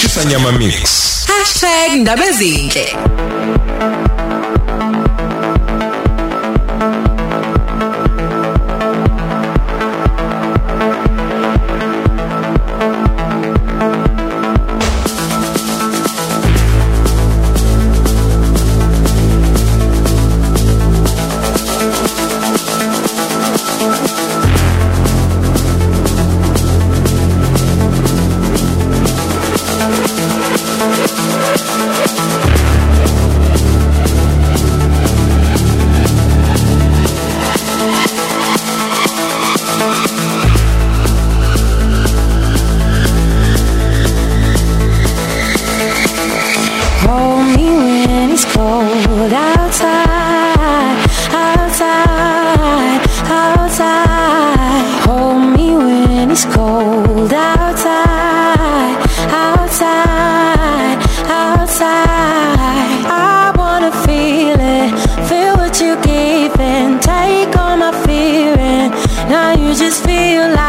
#shisanyama mix. #ndabezinhle Now you just feel like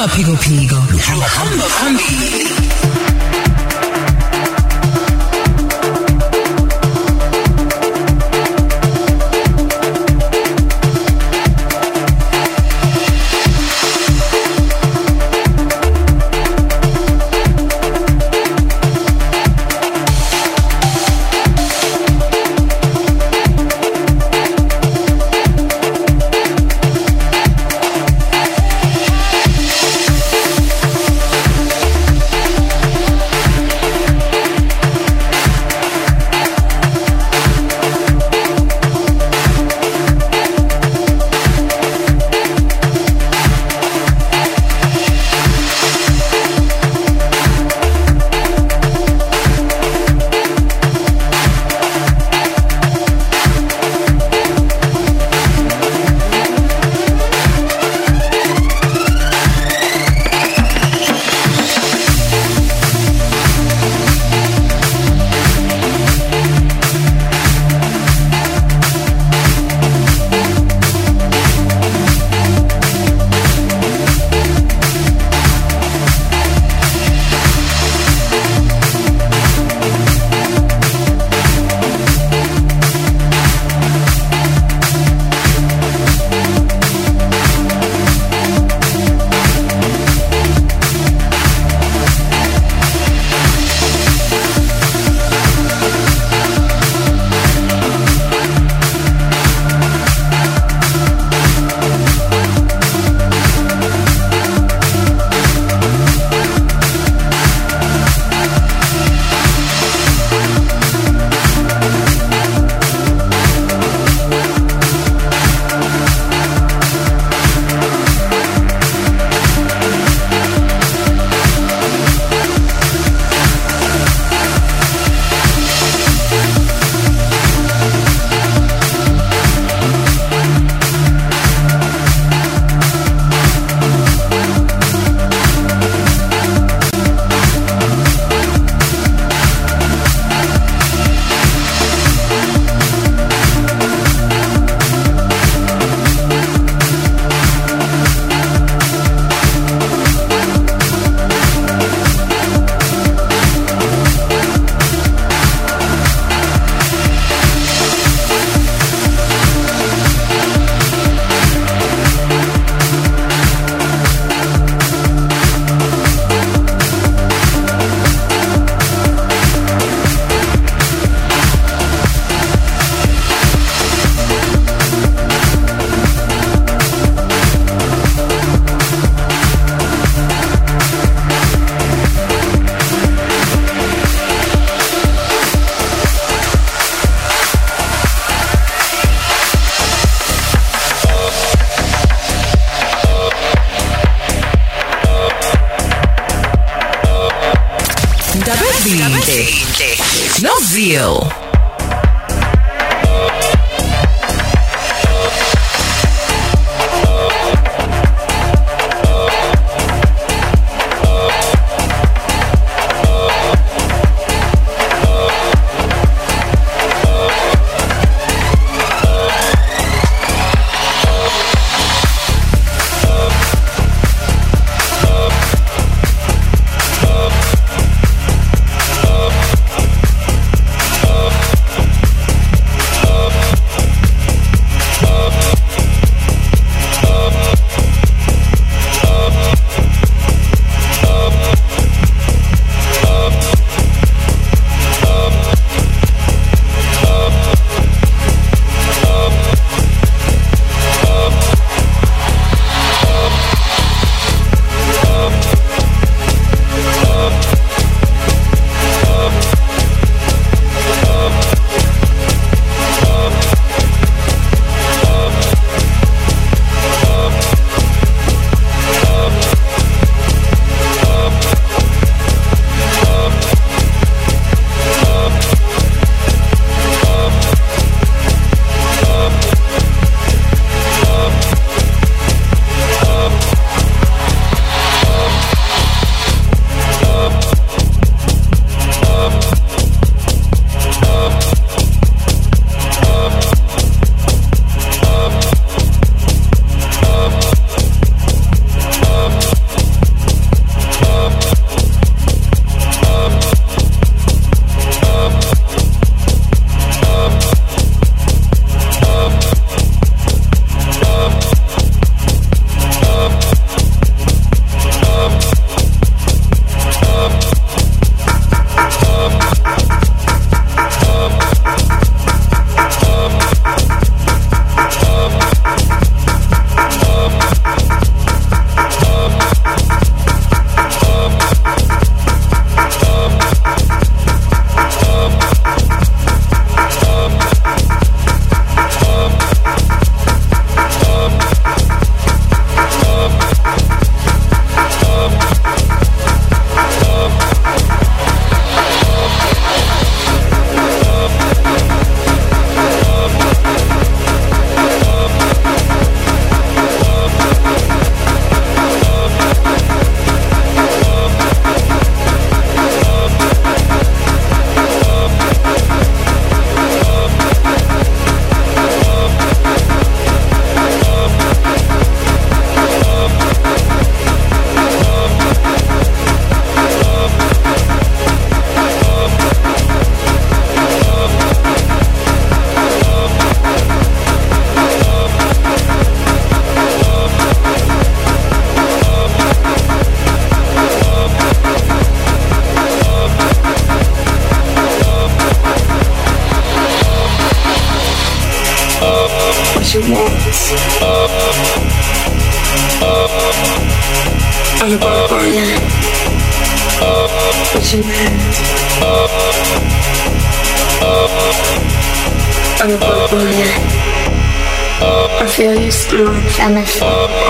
Maphiko phiko uhamba phambili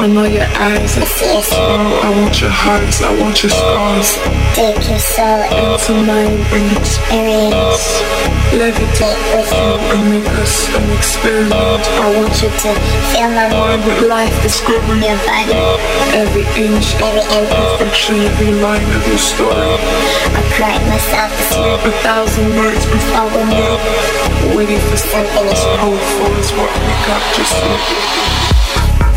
I know your eyes. I see your smile. I want your hearts. I want your scars. Take your soul into mine and experience levitate with you and make us an experiment. I want you to feel my mind with life discover your body, every inch, every imperfection, every line of your story. I cried myself to sleep a thousand nights before we met, waiting for something as powerful as what we got just yet.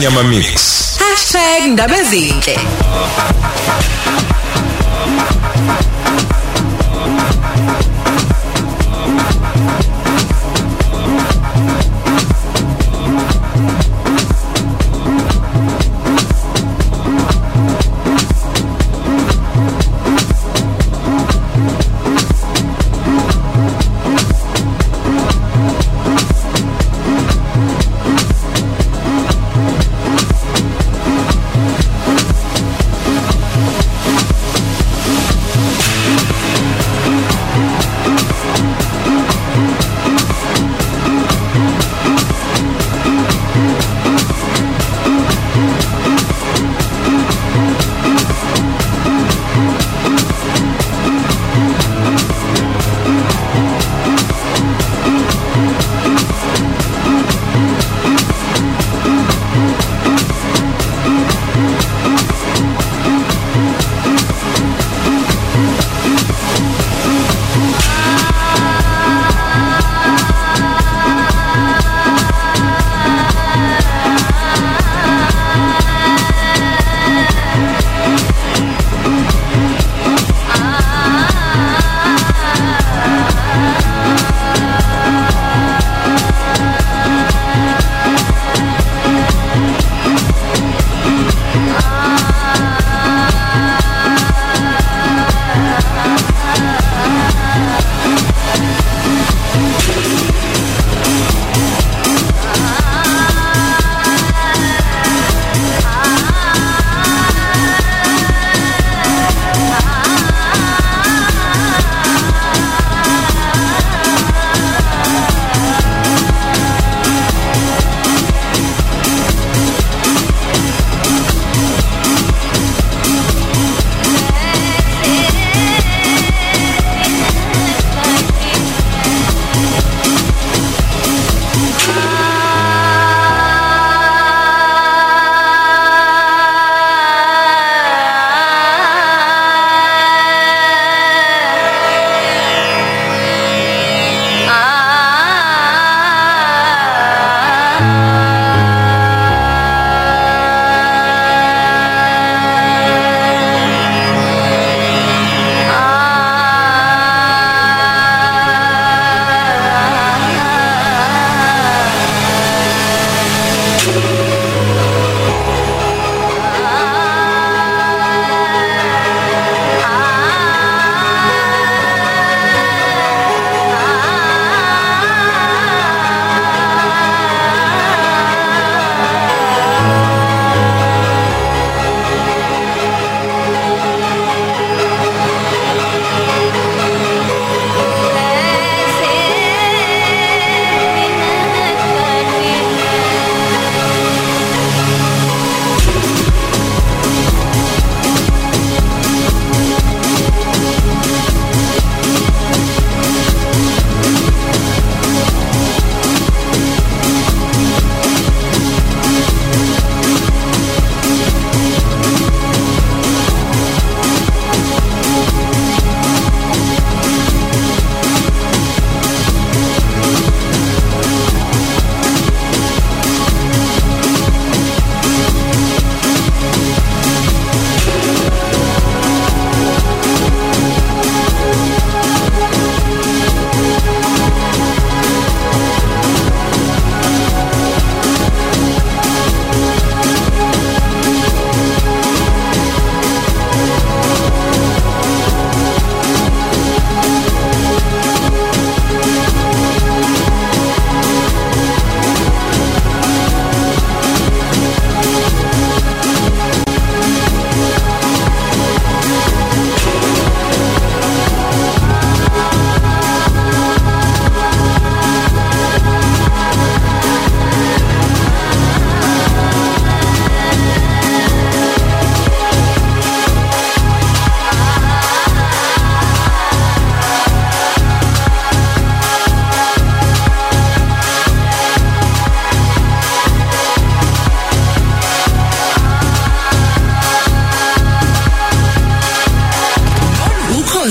Nyama Mix. Ndabezinhle.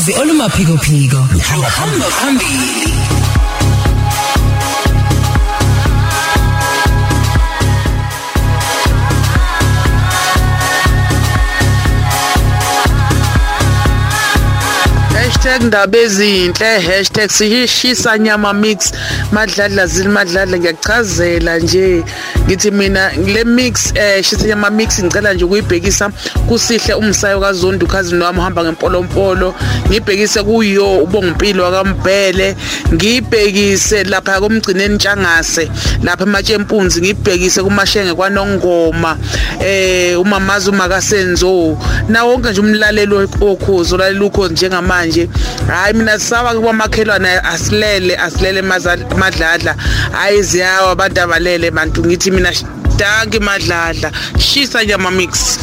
Amaphiko phiko hamba phambili hashtag ndaba ezinhle hashtag sishisa nyama mix. Madladla zili madladla ngiyakuchazela nje. Ngithi mina le mix eh shisa nyama mix ngicela nje ukuyibhekisa kusihle umsayo kaZondi cousin wami uhamba ngempolompolo. Ngibhekise kuyo ubongimpilo wakambhele. Ngibhekise lapha komgcineni ntshangase lapha ematshempunzi. Ngibhekise kumashenge kwanongoma eh umamazi umakasenzo na wonke nje umlaleli okhozo lalela ukhozi njengamanje. Hayi mina sisaba kwamakhelwane asilele asilele madladla. Hayi ziyawa abantu abalele bantu. Ngithi mina danki madladla shisa nyama mix.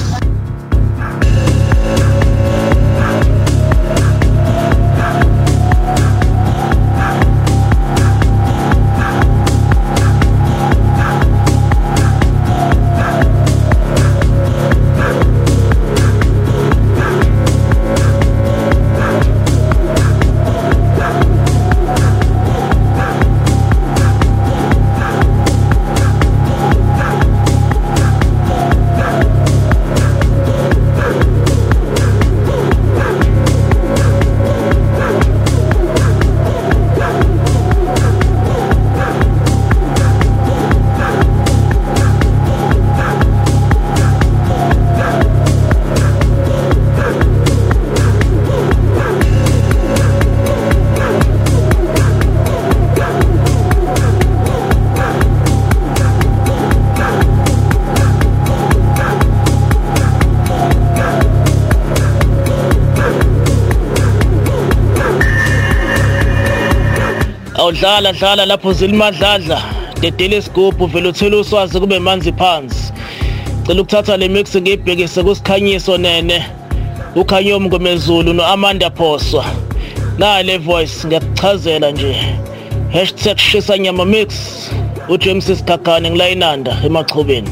Awudlala dlala lapho zilimadladla dedele isigubhu vele uthela uswazi kube manzi phansi. Cela ukuthatha le mix ngiyibhekise kusikhanyiso nene. Ukhanyo mngomezulu noamanda phoswa. Nale voice ngiyakuchazela nje. #shisa nyama mix. uJames Sikhakhane ngilayinanda emachubeni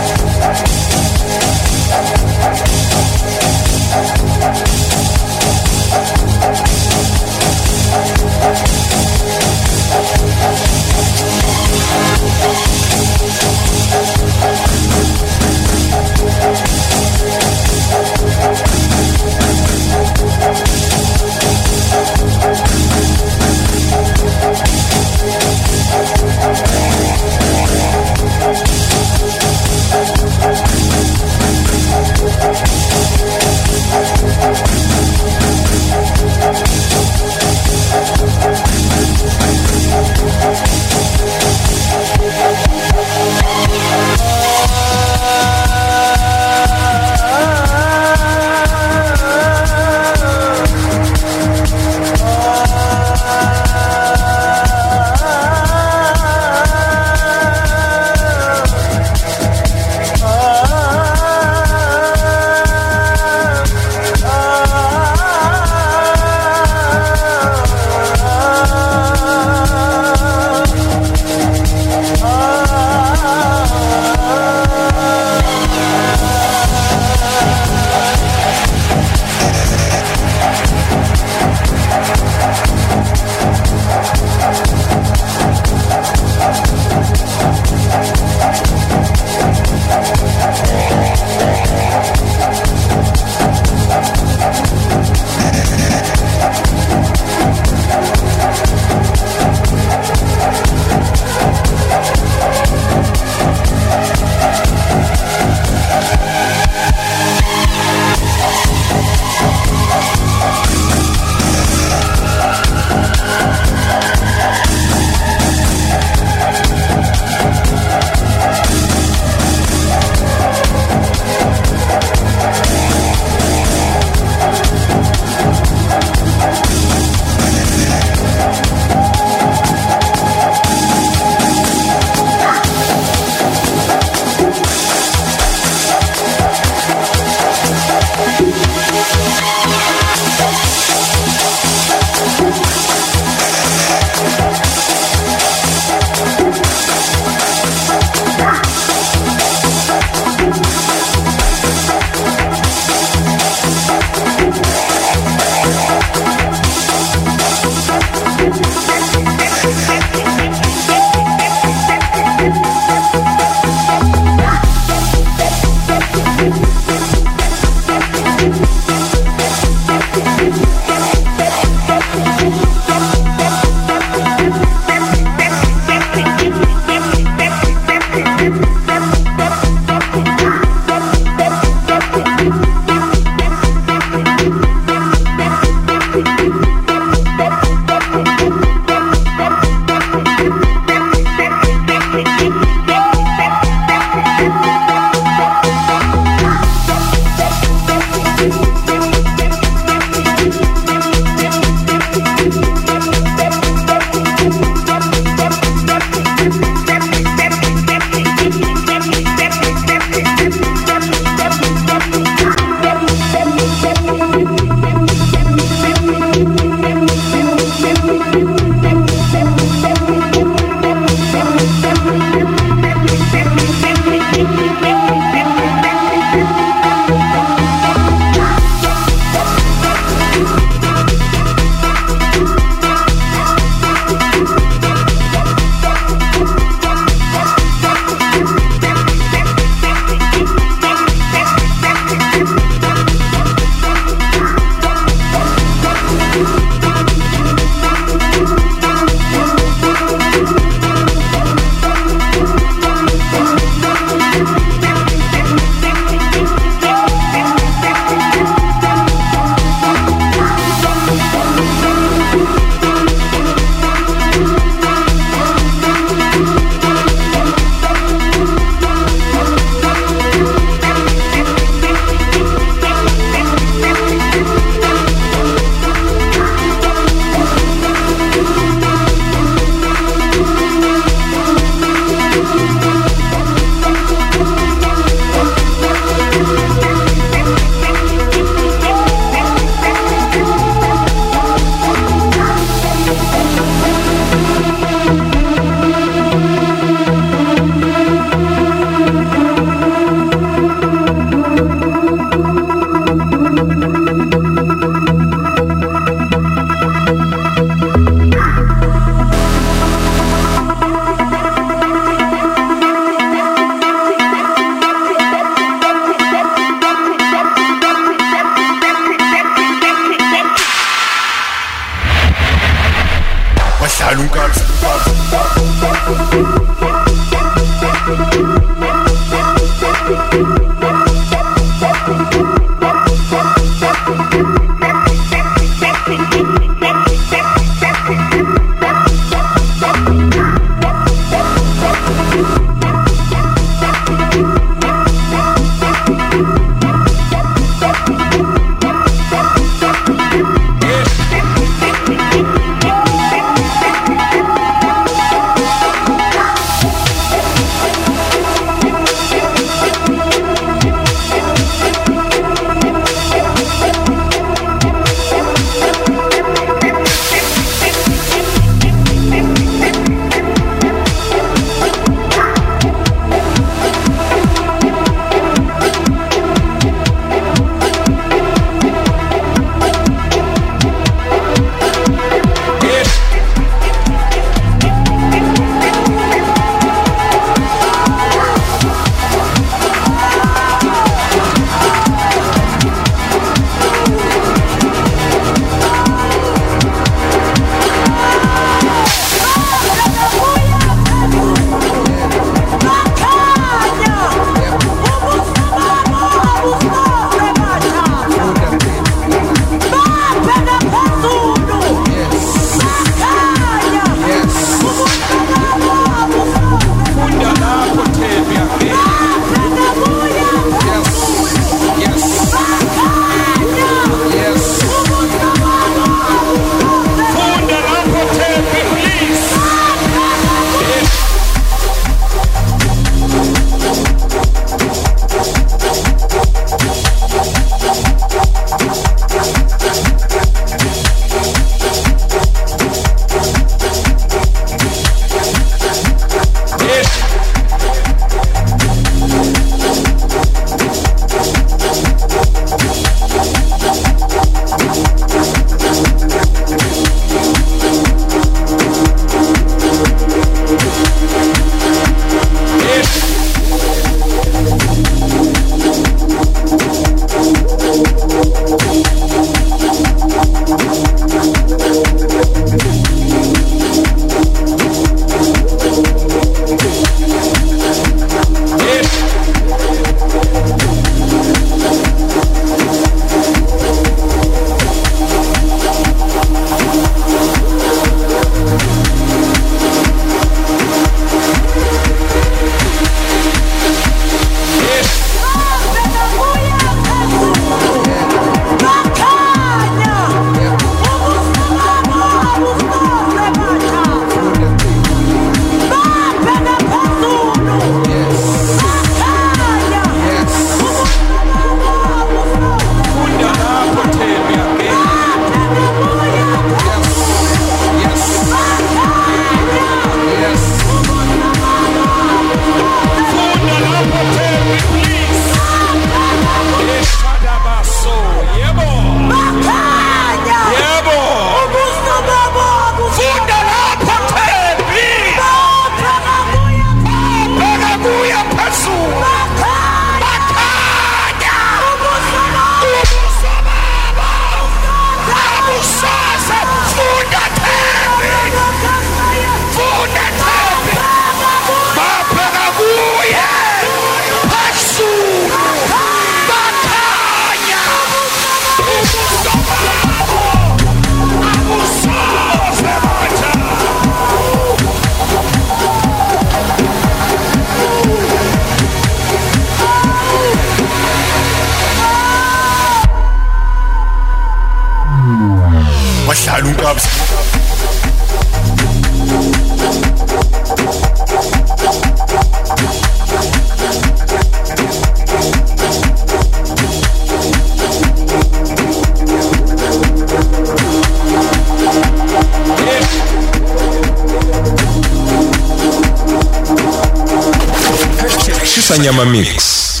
Shisa nyama mix.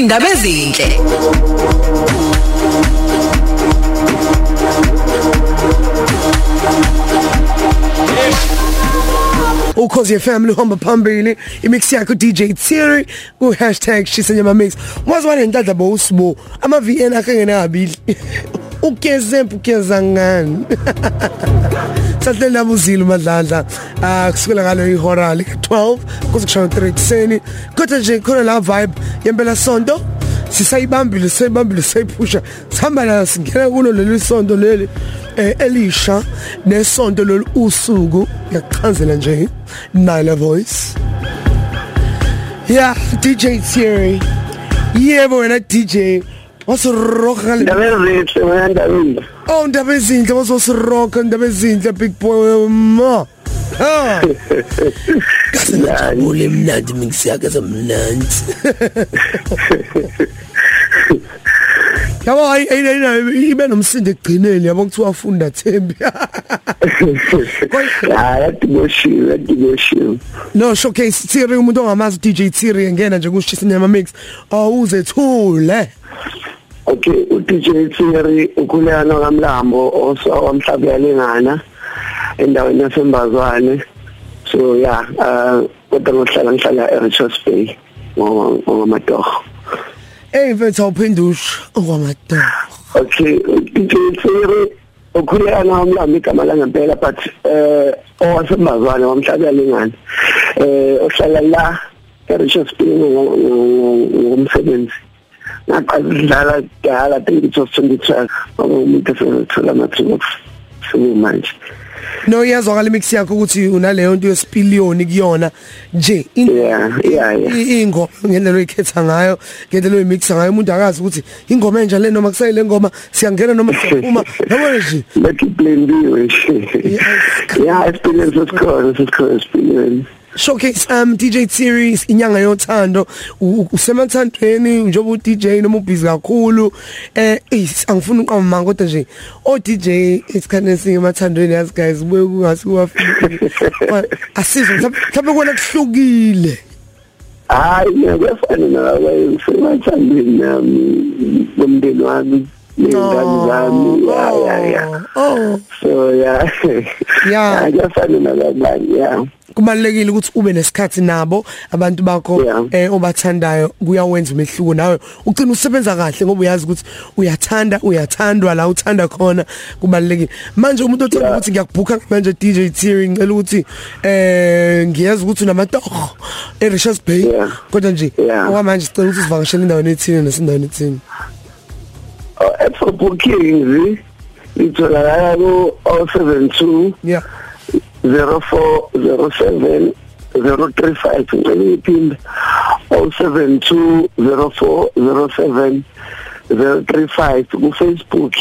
#ndabezinhle ukhozi FM luhamba phambili. Imix yakho DJ Thierry ku #shisenyama mix. Mwazi wane ntadla bo usibo ama VN akhe ngenabili ugezempu ugeza ngani? sahle nabuzile madladla ah kusukela ngalo ihora le12 kuze kushaya 3 ekseni kodwa nje khona la vibe yempela sonto sisayibambile sayibambile sayiphusha sihamba la singena kulo leli sonto leli eh elisha nesonto lolu usuku. Ngiyaqhanzela nje Nile voice. Yeah DJ Thierry. Yebo wena DJ wasiroka ndaba ezinhle wena ndabile oh ndaba ezinhle wasosiroka ndaba ezinhle big boy ma. Ha. Kasajabule mnandi mix yakhe semnandi yabo ayi ayi ibe nomsindo egcineni yabo kuthiwa funda Thembi. Hayi adiboshiwe adiboshiwe no showcase Thierry umuntu ongamazi DJ Thierry ngena nje kushisa nyama mix. Awuze thule. Okay uDJ Thierry ukhulana kamlambo osawamhlabe yalengana endaweni yasembazwane so yeah uh kodwa ngohlala ngihlala eRichards Bay ngomatoho Eh mfethu awuphendusha okwamadoda okay DJ Thierry ukhulana kamlambo igama langempela but eh owasembazwane wamhlabe yalengana eh ohlala la eRichards Bay ngomsebenzi. Ngaqala ukudlala kudala think it was 2012 ngoba umuntu esethola amathuba manje. No iyazwakala imix yakho ukuthi unaleyo nto yesipiliyoni kuyona nje. Ingoma ngendlela oyikhetha ngayo ngendlela oyimixa ngayo umuntu akazi ukuthi ingoma enja le noma kusayile ngoma siyangena noma siyaphuma. Yabona nje? Bethi blendiwe. Yeah experience esikhona esikhona experience showcase um DJ series inyanga yothando usemathandweni njengoba u DJ noma ubhizi kakhulu eh angifuni uqamba manga kodwa nje o DJ isikhathi esinye emathandweni yazi guys buye kungasi kuwafika asizwe mhlawumbe kona kuhlukile hayi ngiyafana nawe semathandweni nami nomndeni wami nengane zami ya ya ya oh so yeah Yeah. ngiyafana nabanye yeah kubalekile ukuthi ube nesikhathi nabo abantu bakho Yeah. eh obathandayo kuyawenza umehluko nawe ugcina usebenza kahle ngoba uyazi ukuthi uyathanda uyathandwa la uthanda khona kubalekile manje umuntu othanda Yeah. ukuthi ngiyakubhuka manje DJ Thierry ngicela ukuthi eh ngiyazi ukuthi unamatoho eRichards Bay Yeah. kodwa nje Yeah. okwamanje sicela ukuthi sivakashele indawo ethile nesindaweni ethile Oh, at for bookings itholakala ku 072 yeah. 0407 035 ngicela iphinde. 072 0407 035 ku Facebook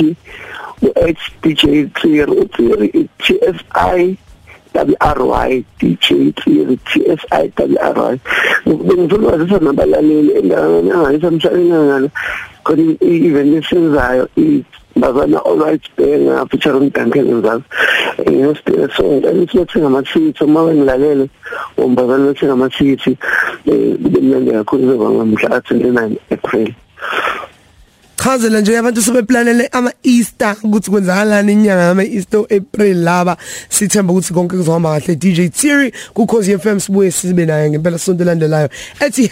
u HDJ Clear uthi TSI WRY DJ Clear TSI WRY ukuzisa nabalaleli endaweni angayisamshayeni ngala khona i-event esenzayo bazana alright benga featuring Duncan Nzazi ngiyosidela so ngicela bathenga amathikithi uma bengilalele ngombazana bathenga amathikithi eh kube mnandi kakhulu kuzoba ngomhla ka-29 April chazela nje abantu sebeplanele ama Easter ukuthi kwenzakalani inyanga yama Easter April laba. Sithemba ukuthi konke kuzohamba kahle. DJ Thierry ku Khosi FM sibuye sibe naye ngempela sonto landelayo ethi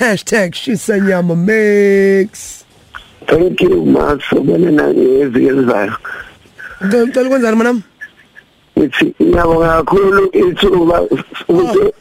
#shisanyama mix. Thank you maso bene nangezi elizayo ngicela ukwenzani manam ngithi ngiyabonga kakhulu. Ithuba ukuthi sesihlangana ngezenzayo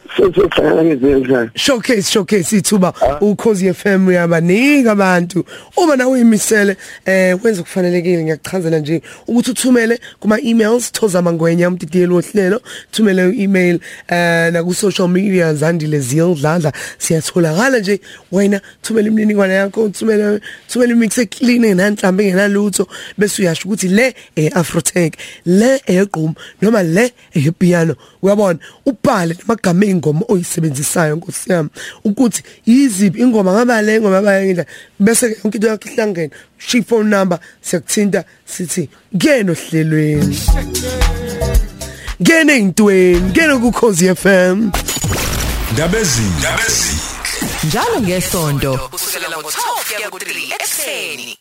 showcase showcase ithuba ukhozi FM uyabanika abantu. Uma nawe uyimisele eh wenza kufanelekile ngiyachazela nje ukuthi uthumele kuma emails thoza mangwenya umdidiyelo wohlelo. Thumele i-email eh na ku social media zandile ziyodladla siyatholakala nje. Wena thumela imininingwane yakho thumela thumela imix eclean enanhlambe engenalutho bese uyasho ukuthi le eh Afrotech le eyegqum noma le eyepiano uyabona ubhale namagama engoma oyisebenzisayo nkosi yami ukuthi yiziphi ingoma ngaba le ingoma bayengidla bese ke yonke into yakho ihlangene shi phone number siyakuthinta sithi ngeno hlelweni ngene intweni ngene ku Khosi FM Ndabezi. Ndabezi. njalo ngesonto kusukela ngo-12 kuya ku-3 ekseni